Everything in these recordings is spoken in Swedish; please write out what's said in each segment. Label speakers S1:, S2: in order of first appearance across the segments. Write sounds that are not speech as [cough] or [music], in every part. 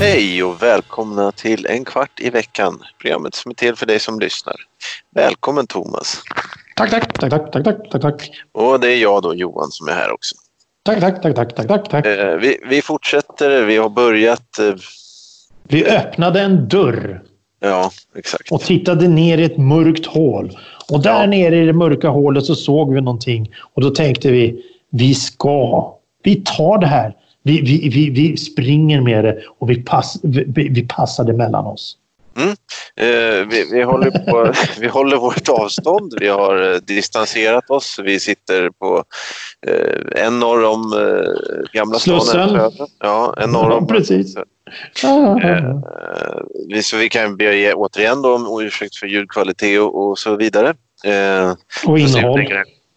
S1: Hej och välkomna till En kvart i veckan, programmet som är till för dig som lyssnar. Välkommen Thomas.
S2: Tack, tack, tack, tack, tack, tack, tack.
S1: Och det är jag då, Johan, som är här också.
S2: Tack, tack, tack, tack, tack, tack, tack.
S1: Eh, vi, vi fortsätter, vi har börjat... Eh,
S2: Vi öppnade en dörr
S1: ja, exakt.
S2: och tittade ner i ett mörkt hål. Och där
S1: Ja.
S2: nere i det mörka hålet så såg vi någonting. Och då tänkte vi, vi ska, vi tar det här. Vi, vi, vi, vi springer med det och vi, pass, vi, vi- vi passar det mellan oss.
S1: Eh, vi, vi, håller på, [laughs] vi håller vårt avstånd, vi har eh, distanserat oss. Vi sitter på eh, en norr om eh, Gamla
S2: Slussen.
S1: Ja, en norr om...
S2: Ja, precis.
S1: Eh, vi- så vi kan be återigen då om ursäkt för ljudkvalitet och, och så vidare.
S2: Och innehåll.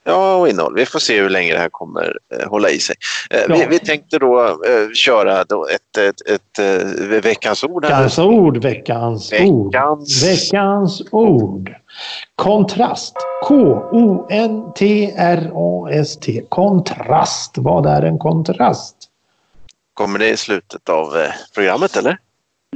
S1: Ja, och innehåll. Vi får se hur länge det här kommer eh, hålla i sig. Eh, vi,
S2: Ja.
S1: vi tänkte då eh, köra då ett, ett, ett, eh, veckans ord.
S2: Veckans ord, veckans ord.
S1: Veckans-
S2: Veckans ord. Kontrast. K-O-N-T-R-A-S-T. Kontrast. Vad är en kontrast?
S1: Kommer det i slutet av eh, programmet eller?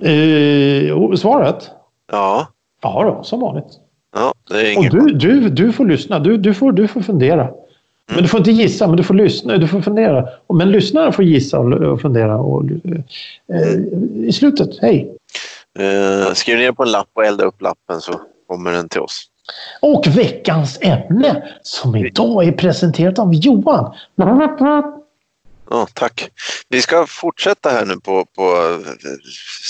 S2: Eh, svaret?
S1: Ja,
S2: Ja då, som vanligt.
S1: Ja är
S2: Och du, du, du får lyssna. Du, du, får, du får fundera. Men du får inte gissa, men du får lyssna. Du får fundera. Men lyssnarna får gissa och, och fundera. Och, eh, I slutet, hej!
S1: Eh, skriv ner på en lapp och elda upp lappen så kommer den till oss.
S2: Och veckans ämne som idag är presenterat av Johan.
S1: Ja, tack. Vi ska fortsätta här nu på, på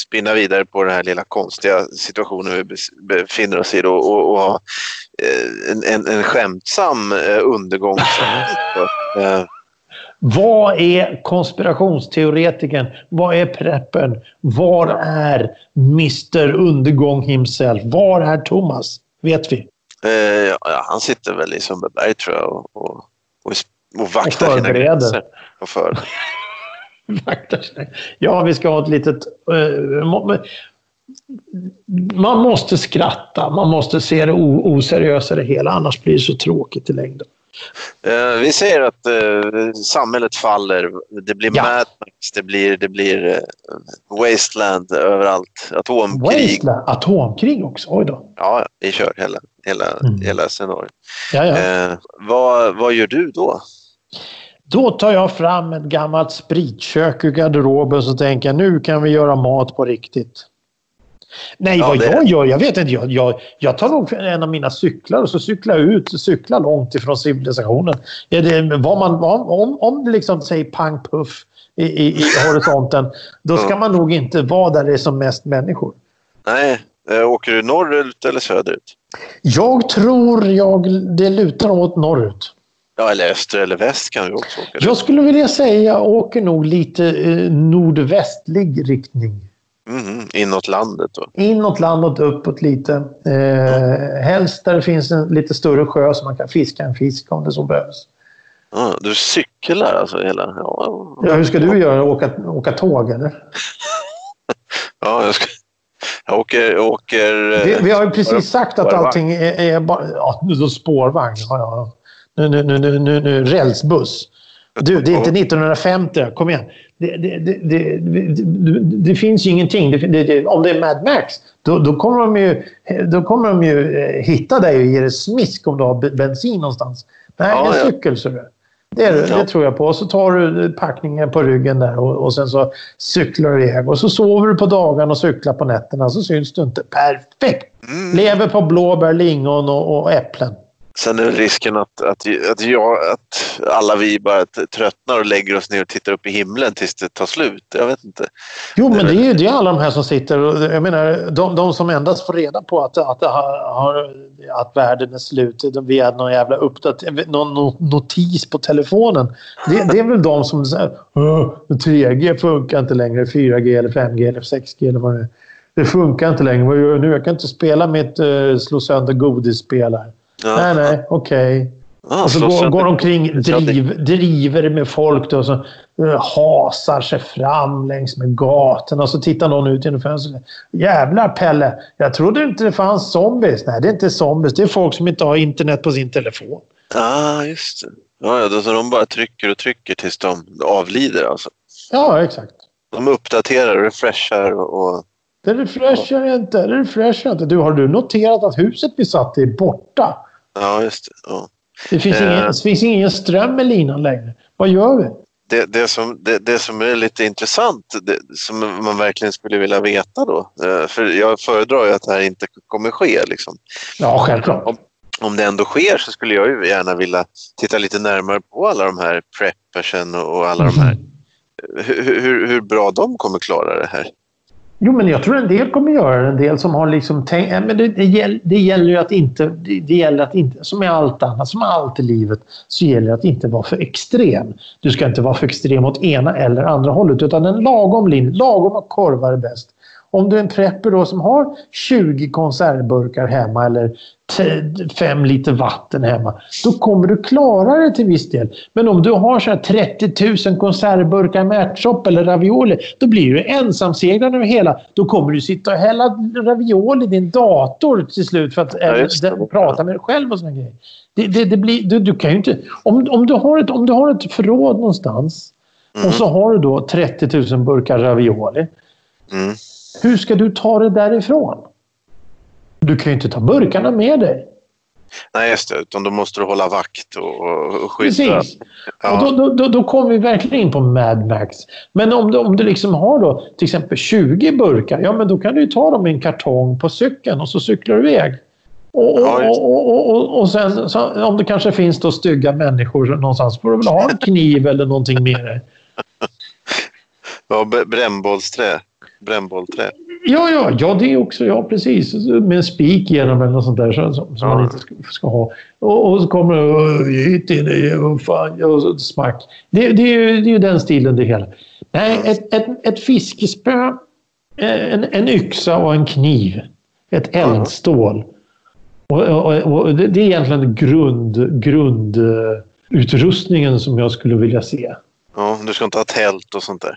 S1: spinna vidare på den här lilla konstiga situationen vi befinner oss i då, och, och ha eh, en, en, en skämtsam eh, undergång. [laughs] Eh,
S2: Vad är konspirationsteoretikern? Vad är preppen? Var är Mr Undergång himself? Var är Thomas? Vet vi.
S1: eh, ja, han sitter väl i Sundbyberg tror jag och, och, och, vaktar
S2: Och
S1: sina gränser. Och för. [laughs]
S2: Vaktar sig. Ja, vi ska ha ett litet... eh, man måste skratta. Man måste se det oseriösa i det hela. Annars blir det så tråkigt i längden.
S1: Eh, vi säger att eh, samhället faller. Det blir
S2: Ja.
S1: Mad Max, det blir, det blir eh, Wasteland överallt. Atomkrig.
S2: Wasteland. Atomkrig också. Oj då.
S1: Ja, vi kör hela, hela,
S2: Mm.
S1: hela scenariot.
S2: Ja, ja.
S1: Vad, vad gör du då?
S2: Då tar jag fram ett gammalt spritkök ur garderoben så tänker jag nu kan vi göra mat på riktigt. Nej,
S1: Ja,
S2: vad
S1: det-
S2: jag gör, jag vet inte. Jag, jag, jag tar nog en av mina cyklar och så cyklar jag ut, cyklar långt ifrån civilisationen. Är det, vad man, om, om, det liksom säger pang puff i, i, i horisonten, då ska
S1: Ja.
S2: man nog inte vara där det är som mest människor.
S1: Nej, eh, åker du norrut eller söderut?
S2: Jag tror jag, det lutar åt norrut.
S1: Ja, eller öster eller väst kan du också åka.
S2: Jag skulle vilja säga jag åker nog lite eh, nordvästlig riktning.
S1: Mhm, inåt landet då.
S2: Inåt landet, uppåt lite. Eh, helst där det finns en lite större sjö så man kan fiska en fisk om det så behövs.
S1: Ja, du cyklar alltså hela... Ja,
S2: Ja, hur ska du göra? Åka, åka tåg eller? [laughs]
S1: ja jag, ska, jag åker... Jag åker eh,
S2: Vi, vi har ju precis sagt att allting är, är bara... Ja, spårvagn. Ja, ja. Nu, nu, nu, nu, nu, rälsbuss. Du, det är inte 1950. Kom igen. Det, det, det, det, finns ju ingenting. Om det är Mad Max, då, då, kommer de ju, då kommer de ju eh, hitta dig och ge dig smisk om du har be- bensin någonstans. Nej,
S1: Ja,
S2: en cykel så du. Det, är, det tror jag på. Och så tar du packningen på ryggen där och, och sen så cyklar du iväg. Och så sover du på dagarna och cyklar på nätterna så syns du inte. Perfekt!
S1: Mm.
S2: Lever på blåbär, lingon och, och äpplen.
S1: Sen är risken att, att, att, jag, att alla vi bara tröttnar och lägger oss ner och tittar upp i himlen tills det tar slut. Jag vet inte.
S2: Jo, men det är ju det är alla de här som sitter och... Jag menar, de, de som endast får reda på att, att, det har, har, att världen är slut via någon jävla uppdatering, någon no- notis på telefonen. Det, det är väl de som säger 3G funkar inte längre, 4G eller 5G eller 6G eller vad det är. Det funkar inte längre. Vad gör jag nu? Jag kan inte spela mitt uh, slå sönder godisspel här.
S1: Ja.
S2: Nej, nej, okej. Ah, och så går, går omkring driv, driver med folk då, som uh, hasar sig fram längs med gatorna. Och så tittar någon ut genom fönstret. Jävlar Pelle! Jag trodde inte det fanns zombies. Nej, det är inte zombies. Det är folk som inte har internet på sin telefon.
S1: Ja, ah, just det. Ja, ja, så de bara trycker och trycker tills de avlider alltså?
S2: Ja, exakt.
S1: De uppdaterar och refreshar och...
S2: Det refreshar inte. Det refreshar inte. Du, har du noterat att huset vi satt i är borta?
S1: Ja, just det. Ja.
S2: Det finns, ingen, eh. det finns ingen ström i linan längre. Vad gör vi?
S1: Det, det, som, det, det som är lite intressant, det, som man verkligen skulle vilja veta då, eh, för jag föredrar ju att det här inte kommer ske. Liksom.
S2: Ja, självklart.
S1: Om, om det ändå sker så skulle jag ju gärna vilja titta lite närmare på alla de här preppersen och alla de här. Mm. Hur, hur, hur bra de kommer klara det här.
S2: Jo, men jag tror en del kommer göra det. En del som har liksom tänkt... Men det, det, gäller, det gäller ju att inte... Det gäller att inte... Som med allt annat, som med allt i livet, så gäller det att inte vara för extrem. Du ska inte vara för extrem åt ena eller andra hållet, utan en lagom linje. Lagom korvar är bäst. Om du är en prepper då som har 20 konservburkar hemma eller 5 liter vatten hemma, då kommer du klara det till viss del. Men om du har så 30 000 konservburkar med ärtsoppa eller ravioli, då blir du ensamseglare över hela. Då kommer du sitta och hälla ravioli i din dator till slut för att ja, prata med dig själv och såna grejer. Det, det, det blir, du, du, kan ju inte... Om, om, du har ett, om du har ett förråd någonstans mm. och så har du då 30 000 burkar ravioli. Mm. Hur ska du ta det därifrån? Du kan ju inte ta burkarna med dig.
S1: Nej, just det. Utan då måste du hålla vakt och, och skydda.
S2: Precis. Ja. Och då, då, då, kommer vi verkligen in på Mad Max. Men om du, om du liksom har då till exempel 20 burkar, ja men då kan du ju ta dem i en kartong på cykeln och så cyklar du iväg. Och, ja, och, och, och, och, sen så, om det kanske finns då stygga människor någonstans får du väl ha en [laughs] kniv eller någonting med dig.
S1: Ja, brännbollsträ brännbollträ.
S2: Ja, ja, ja, det är också, ja precis. Med en spik genom eller något sånt där som, som ja. man inte ska, ska, ha. Och, och så kommer det och, fan, och smack. Det, det, är ju, det är den stilen det hela. Nej, ett, ett, ett fiskespö, en, en yxa och en kniv. Ett eldstål. Och, och, och, det är egentligen grund, grundutrustningen som jag skulle vilja se.
S1: Ja, du ska inte ha tält och sånt där.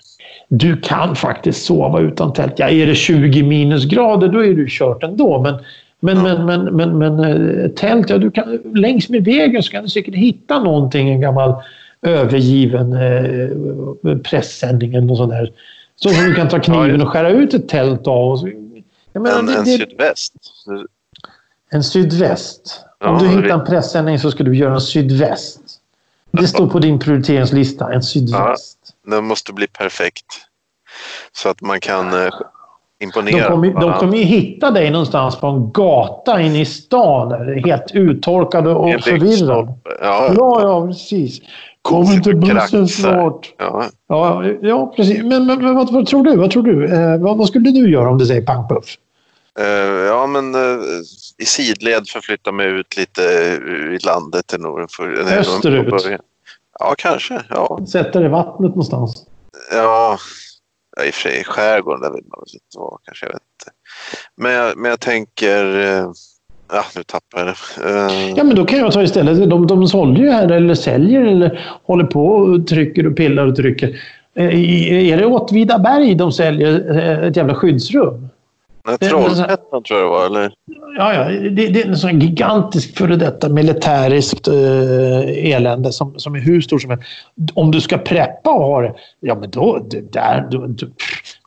S2: Du kan faktiskt sova utan tält. Ja, är det 20 minusgrader då är du kört ändå. Men, men, ja. men, men, men, men, eh, tält, ja, du kan, längs med vägen så kan du säkert hitta någonting. En gammal övergiven eh, pressändning eller något sånt där. Så som du kan ta kniven och skära ut ett tält av. Så,
S1: menar, en, det, en sydväst?
S2: En sydväst? Om du hittar en pressändning så ska du göra en sydväst. Det står på din prioriteringslista, en sydväst.
S1: Ja, den måste bli perfekt. Så att man kan eh, imponera.
S2: De kommer, de kommer ju hitta dig någonstans på en gata inne i stan. Helt uttorkad och förvirrad. Ja, ja, ja, precis. Kommer inte bussen snart? Ja. Ja, ja, precis. Men, men, vad, vad, tror du? Vad, tror du? Eh, vad, vad, skulle du göra om du säger pang puff?
S1: Uh, ja, men uh, i sidled förflytta mig ut lite i landet. Till
S2: för, Österut?
S1: Ja, kanske. Ja.
S2: Sätta dig i vattnet någonstans?
S1: Ja, ja i och för sig skärgården där vill man väl inte vara kanske. Jag vet inte. Men jag, men jag tänker... Ja, nu tappar jag det.
S2: Uh... Ja, men då kan jag ta istället. De, de sålde ju här eller säljer eller håller på och trycker och pillar och trycker. Är det Åtvidaberg de säljer ett jävla skyddsrum?
S1: Nej, Trollhättan tror jag det var, eller?
S2: Ja, ja. Det, det är en sån gigantisk före detta militäriskt eh, elände som, som är hur stort som helst. Om du ska preppa och ha det, ja men då, det där, då, då,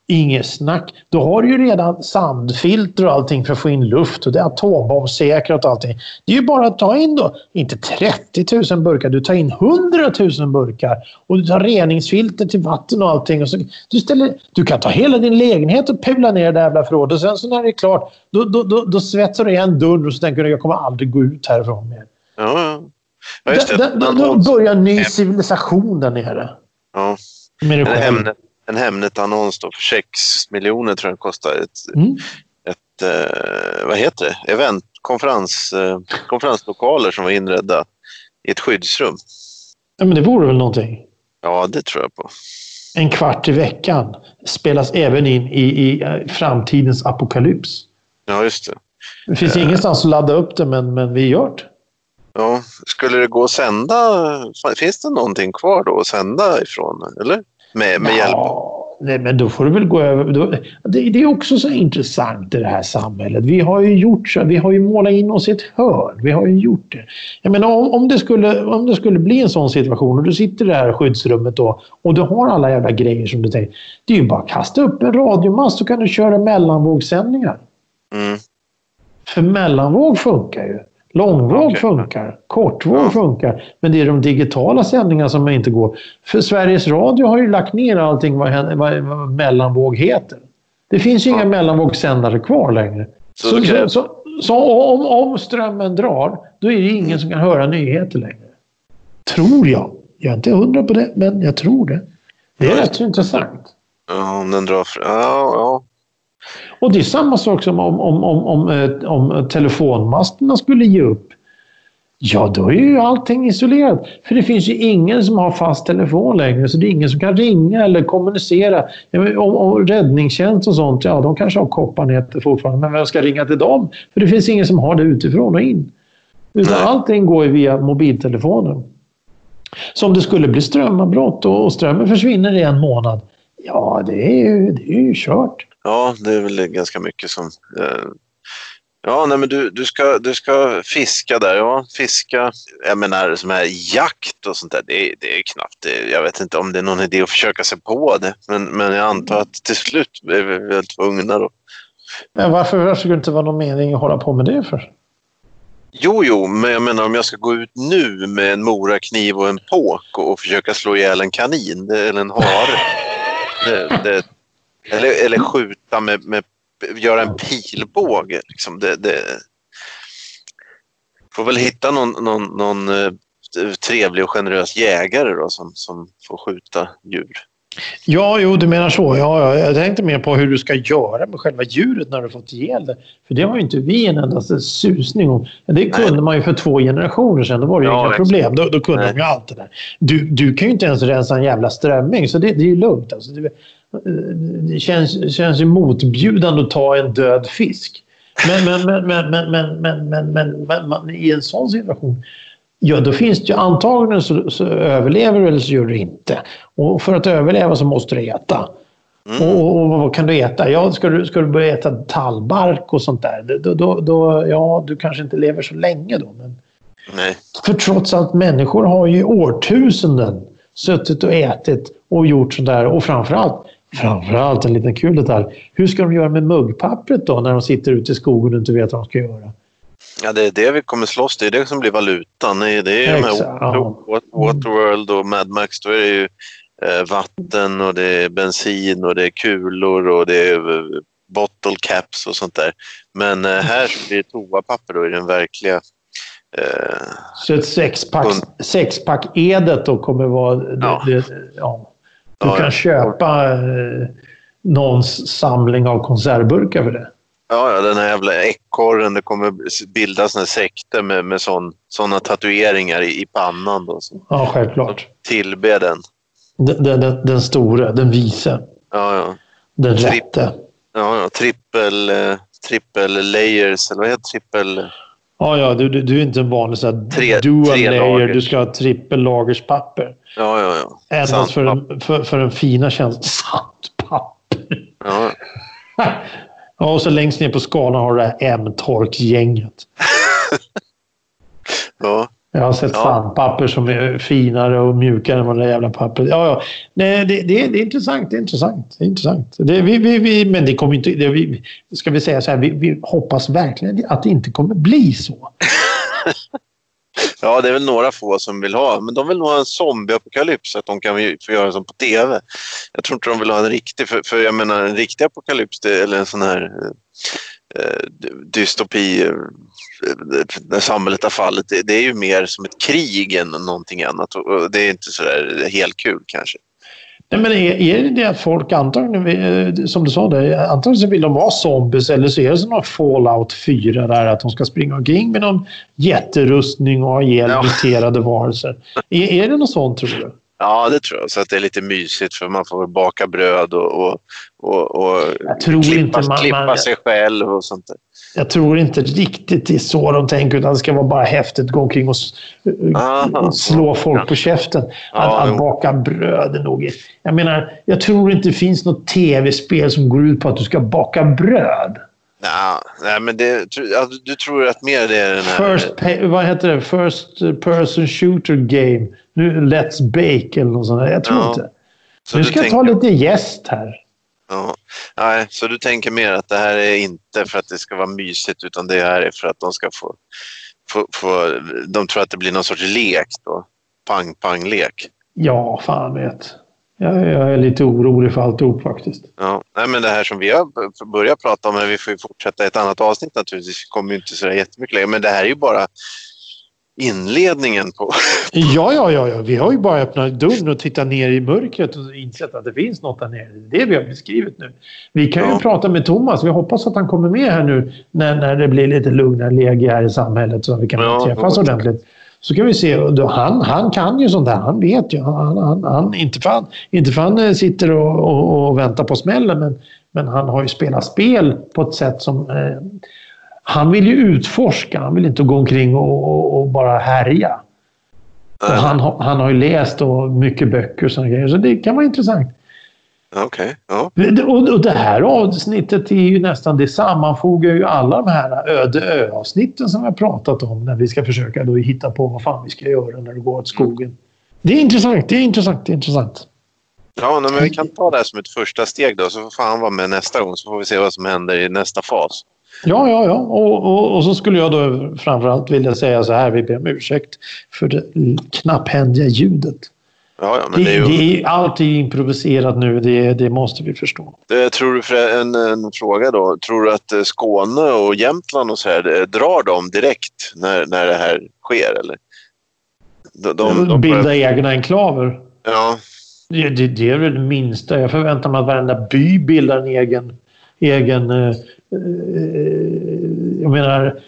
S2: Inget snack. Då har du ju redan sandfilter och allting för att få in luft och det är atombombsäkrat och allting. Det är ju bara att ta in då, inte 30 000 burkar, du tar in 100 000 burkar och du tar reningsfilter till vatten och allting. Och så, du, ställer, du kan ta hela din lägenhet och pula ner det jävla förrådet och sen så när det är klart, då, då, då, då svetsar du igen dörren och så tänker du jag kommer aldrig gå ut härifrån mer.
S1: Ja, ja.
S2: Då, börjar en ny civilisation där nere.
S1: Ja. Med det ämnet, en Hemnet-annons för 6 miljoner tror jag den kostar. Ett, mm. ett eh, vad heter det? Event, konferens, eh, konferenslokaler som var inredda i ett skyddsrum.
S2: Ja, men det vore väl någonting?
S1: Ja, det tror jag på.
S2: En kvart i veckan spelas även in i, i eh, framtidens apokalyps.
S1: Ja, just det.
S2: Det finns uh, ingenstans att ladda upp det, men, men vi gör det.
S1: Ja, skulle det gå att sända? Finns det någonting kvar då att sända ifrån? Eller? Med, med hjälp?
S2: Nej, men då får du väl gå över. Då, det, det, är också så intressant i det här samhället. Vi har ju gjort så, vi har ju målat in oss i ett hörn. Vi har ju gjort det. Jag menar, om, om, det skulle, om det skulle bli en sån situation och du sitter i det här skyddsrummet då och du har alla jävla grejer som du tänker. Det är ju bara att kasta upp en radiomast så kan du köra mellanvågssändningar. Mm. För mellanvåg funkar ju. Långvåg okay. funkar, kortvåg ja. funkar. Men det är de digitala sändningarna som inte går. För Sveriges Radio har ju lagt ner allting vad, vad, vad mellanvåg heter. Det finns ju ja. inga mellanvågssändare kvar längre. Så, så, så, så, så om, om, strömmen drar, då är det ingen som kan höra nyheter längre. Tror jag. Jag är inte hundra på det, men jag tror det. Det är rätt så intressant.
S1: Ja, om den drar... Ja, ja.
S2: Och det är samma sak som om, om, om, om, eh, om telefonmasterna skulle ge upp. Ja, då är ju allting isolerat. För det finns ju ingen som har fast telefon längre, så det är ingen som kan ringa eller kommunicera. Om, om räddningstjänst och sånt, ja, de kanske har kopparnät fortfarande, men vem ska ringa till dem? För det finns ingen som har det utifrån och in. Utan allting går ju via mobiltelefonen. Så om det skulle bli strömavbrott och strömmen försvinner i en månad, ja, det är ju, det är ju kört.
S1: Ja, det är väl ganska mycket som... Eh, ja, nej, men du, du, ska, du ska fiska där. Ja, fiska. Jag menar, som här jakt och sånt där, det, det är knappt... Det, jag vet inte om det är någon idé att försöka sig på det. Men, men jag antar att till slut är vi väl tvungna då.
S2: Men varför, skulle det inte vara någon mening att hålla på med det för?
S1: Jo, jo, men jag menar om jag ska gå ut nu med en morakniv och en påk och, och försöka slå ihjäl en kanin eller en hare. Det, det, eller, eller skjuta med, med göra en pilbåge. Liksom. Det, det, får väl hitta någon, någon, någon eh, trevlig och generös jägare då, som, som får skjuta djur.
S2: Ja, jo, du menar så. Ja, ja, jag tänkte mer på hur du ska göra med själva djuret när du fått ihjäl det. För det har ju inte vi en endaste susning om. Det kunde Nej. man ju för två generationer sedan. Då var det ja, inga problem. Då, då kunde Nej. de ju allt det där. Du, du kan ju inte ens rensa en jävla strömming, så det, det är ju lugnt. Alltså. Det, det känns, känns ju motbjudande att ta en död fisk. Men, men, men, men, men, men, men, men, men, men, men i en sån situation Ja, då finns det ju antagligen så, så överlever du eller så gör du inte. Och för att överleva så måste du äta. Mm. Och, och, vad kan du äta? Ja, ska du, ska du börja äta tallbark och sånt där, då, då, då, ja, du kanske inte lever så länge då. Men...
S1: Nej.
S2: För trots allt, människor har ju årtusenden suttit och ätit och gjort sådär. Och framförallt, framförallt en liten kul detalj. Hur ska de göra med muggpappret då när de sitter ute i skogen och inte vet vad de ska göra?
S1: Ja, det är det vi kommer slåss. Det är det som blir valutan. Det är ju de här Waterworld och Mad Max. Då är det ju eh, vatten och det är bensin och det är kulor och det är eh, bottle caps och sånt där. Men eh, här blir det toapapper då i den verkliga
S2: Eh, så ett sexpack, sexpack-edet då kommer vara... Ja. Det, ja. Du ja, kan köpa eh, någons samling av konservburkar för det.
S1: Ja, den här jävla ekorren. Det kommer bildas såna sekter med, med sådana tatueringar i, i pannan. Då, så.
S2: Ja, självklart.
S1: Tillbe den.
S2: Den, den, den, den stora, den vise.
S1: Ja, ja.
S2: Den Tri rätte.
S1: Ja, ja. Trippel, eh, trippel layers, eller vad heter trippel...
S2: Ja, ja, du, du, du är inte en vanlig så här, tre, dual tre layer. Lager. Du ska ha trippellagerspapper.
S1: Ja, ja, ja.
S2: Endast för den, för, för den fina känslan. [laughs] Sandpapper.
S1: Ja. [laughs]
S2: ja, och så längst ner på skalan har du det här M-torksgänget. [laughs]
S1: ja.
S2: Jag har sett ja. sandpapper som är finare och mjukare än vad det jävla pappret. Ja, ja. Nej, det, det, det, är intressant. Det är intressant. Det är intressant. Det, vi, vi, vi, men det kommer inte... Det, vi, ska vi säga så här, vi, vi hoppas verkligen att det inte kommer bli så. [laughs]
S1: ja, det är väl några få som vill ha, men de vill nog ha en zombieapokalyps så att de kan få göra som på tv. Jag tror inte de vill ha en riktig, för, för jag menar en riktig apokalyps det, eller en sån här eh, eh dystopi eh, när samhället har fallit, det, det, är ju mer som ett krig än någonting annat. Och det är inte så där helt kul kanske.
S2: Nej, men är, är det det att folk antagligen, eh, som du sa, det, antagligen så vill de vara zombies eller så är det som någon Fallout 4 där att de ska springa omkring med någon jätterustning och ha ihjäl ja. varelser. Är, är det något sånt tror du?
S1: Ja, det tror jag. Så att det är lite mysigt för man får baka bröd och, och, och, och klippa, man, klippa man, sig själv och sånt där.
S2: Jag tror inte riktigt det är så de tänker, utan det ska vara bara häftigt att gå omkring och Aha, slå folk ja. på käften. Ja, att, att baka bröd är nog... Jag menar, jag tror inte det finns något tv-spel som går ut på att du ska baka bröd.
S1: Ja, nej, men det, du tror att mer det är den här...
S2: First, vad heter det? First person shooter game. Nu, Let's Bake eller något sånt där. Jag tror ja. inte. Så nu ska jag tänker... ta lite gäst här.
S1: Ja. Nej, så du tänker mer att det här är inte för att det ska vara mysigt utan det här är för att de ska få... få, få de tror att det blir någon sorts lek då? Pang-pang-lek.
S2: Ja, fan vet. Jag, jag är lite orolig för alltihop faktiskt.
S1: Ja, nej, men det här som vi har börjat prata om, men vi får ju fortsätta ett annat avsnitt naturligtvis. Vi kommer ju inte så jättemycket längre, men det här är ju bara inledningen på... [laughs]
S2: Ja, ja, ja, ja. Vi har ju bara öppnat dörren och tittat ner i mörkret och insett att det finns något där nere. Det är det vi har beskrivit nu. Vi kan ja. ju prata med Thomas. Vi hoppas att han kommer med här nu när, när det blir lite lugnare läge här i samhället så att vi kan ja, träffas ordentligt. Så kan vi se. Han, han kan ju sånt där. Han vet ju. Han, han, han, inte, för han, inte för han eh, sitter och, och, och, väntar på smällen, men, men han har ju spelat spel på ett sätt som... Eh, han vill ju utforska. Han vill inte gå omkring och, och, och bara härja. Och han, han har ju läst och mycket böcker och sådana grejer, så det kan vara intressant.
S1: Okej. Okay,
S2: ja. och, och det här avsnittet är ju nästan, det sammanfogar ju alla de här öde ö-avsnitten som vi har pratat om när vi ska försöka då hitta på vad fan vi ska göra när det går åt skogen. Mm. Det är intressant, det är intressant, det är intressant.
S1: Ja, men vi kan ta det här som ett första steg då, så får han vara med nästa gång så får vi se vad som händer i nästa fas.
S2: Ja, ja, ja. Och, och, och så skulle jag då framförallt vilja säga så här, vi ber om ursäkt för det knapphändiga ljudet.
S1: Ja, ja, det,
S2: det, är ju... det är alltid improviserat nu, det, det måste vi förstå.
S1: Tror du, för en, en, fråga då, tror du att eh, Skåne och Jämtland och så här, drar de direkt när, när det här sker? Eller?
S2: De, de, de Bilda börjar... egna enklaver?
S1: Ja.
S2: Det, det, det är väl det minsta. Jag förväntar mig att varenda by bildar en egen, egen eh, eh jag menar,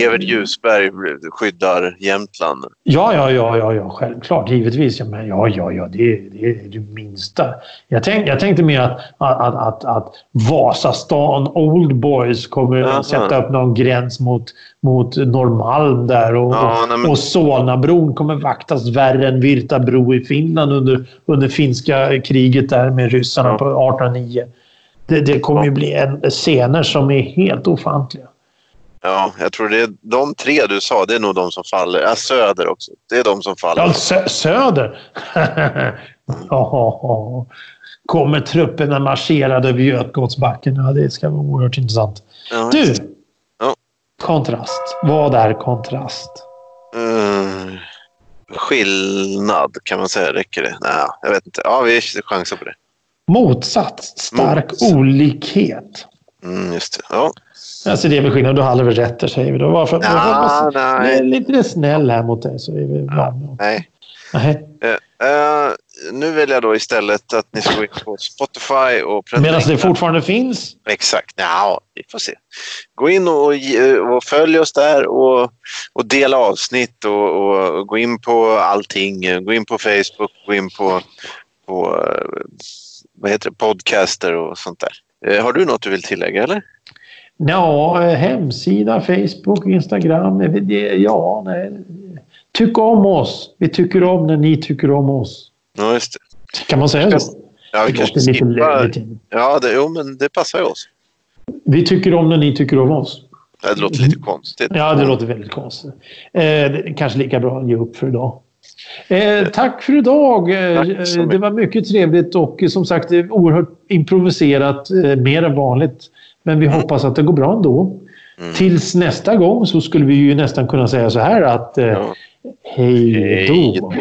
S1: Evert Ljusberg skyddar Jämtland.
S2: Ja, ja, ja, ja, ja självklart. Givetvis. Ja, men ja, ja, ja, det, det är det minsta. Jag, tänk, jag tänkte mer att, att, att, att Vasastan Old Boys kommer att sätta upp någon gräns mot, mot Norrmalm där och, ja, nej, men... och Solnabron kommer vaktas värre än Virta bro i Finland under, under finska kriget där med ryssarna ja. på 1809. Det, det kommer ju bli en, scener som är helt ofantliga.
S1: Ja, jag tror det är de tre du sa, det är nog de som faller. Ja, Söder också. Det är de som faller.
S2: Ja, sö Söder? [laughs] ja, kommer trupperna marscherade över Götgatsbacken? Ja, det ska vara oerhört intressant. Ja, du! Ja. Kontrast. Vad är kontrast?
S1: Mm, skillnad, kan man säga. Räcker det? Nej, jag vet inte. Ja, vi chansar på det.
S2: Motsats. Stark Motsats. olikhet.
S1: Mm, just det. Ja.
S2: Alltså det är väl skillnad. Du har aldrig rätt säger vi då. Varför? Ja, varför, nej. är lite snäll här mot dig så är vi ja,
S1: Nej. nej. Uh, uh, nu vill jag då istället att ni ska gå in på Spotify och
S2: Medan det fortfarande finns?
S1: Exakt. Ja, vi får se. Gå in och, och följ oss där och, och dela avsnitt och, och, och, gå in på allting. Gå in på Facebook, gå in på, på vad heter det, podcaster och sånt där. Uh, har du något du vill tillägga eller?
S2: Ja, hemsida, Facebook, Instagram. Ja, nej. Tyck om oss. Vi tycker om när ni tycker om oss.
S1: Ja, just
S2: det. Kan man säga så?
S1: Ja, vi kanske lite löjligt. Ja, det, jo, men det passar ju oss.
S2: Vi tycker om när ni tycker om oss.
S1: Det låter lite konstigt.
S2: Ja, det låter väldigt konstigt. Eh, kanske lika bra att ge upp för idag. Eh, tack för idag. Tack eh, det var mycket trevligt och som sagt oerhört improviserat, eh, mer än vanligt. Men vi mm. hoppas att det går bra ändå. Mm. Tills nästa gång så skulle vi ju nästan kunna säga så här att eh, ja. hej då.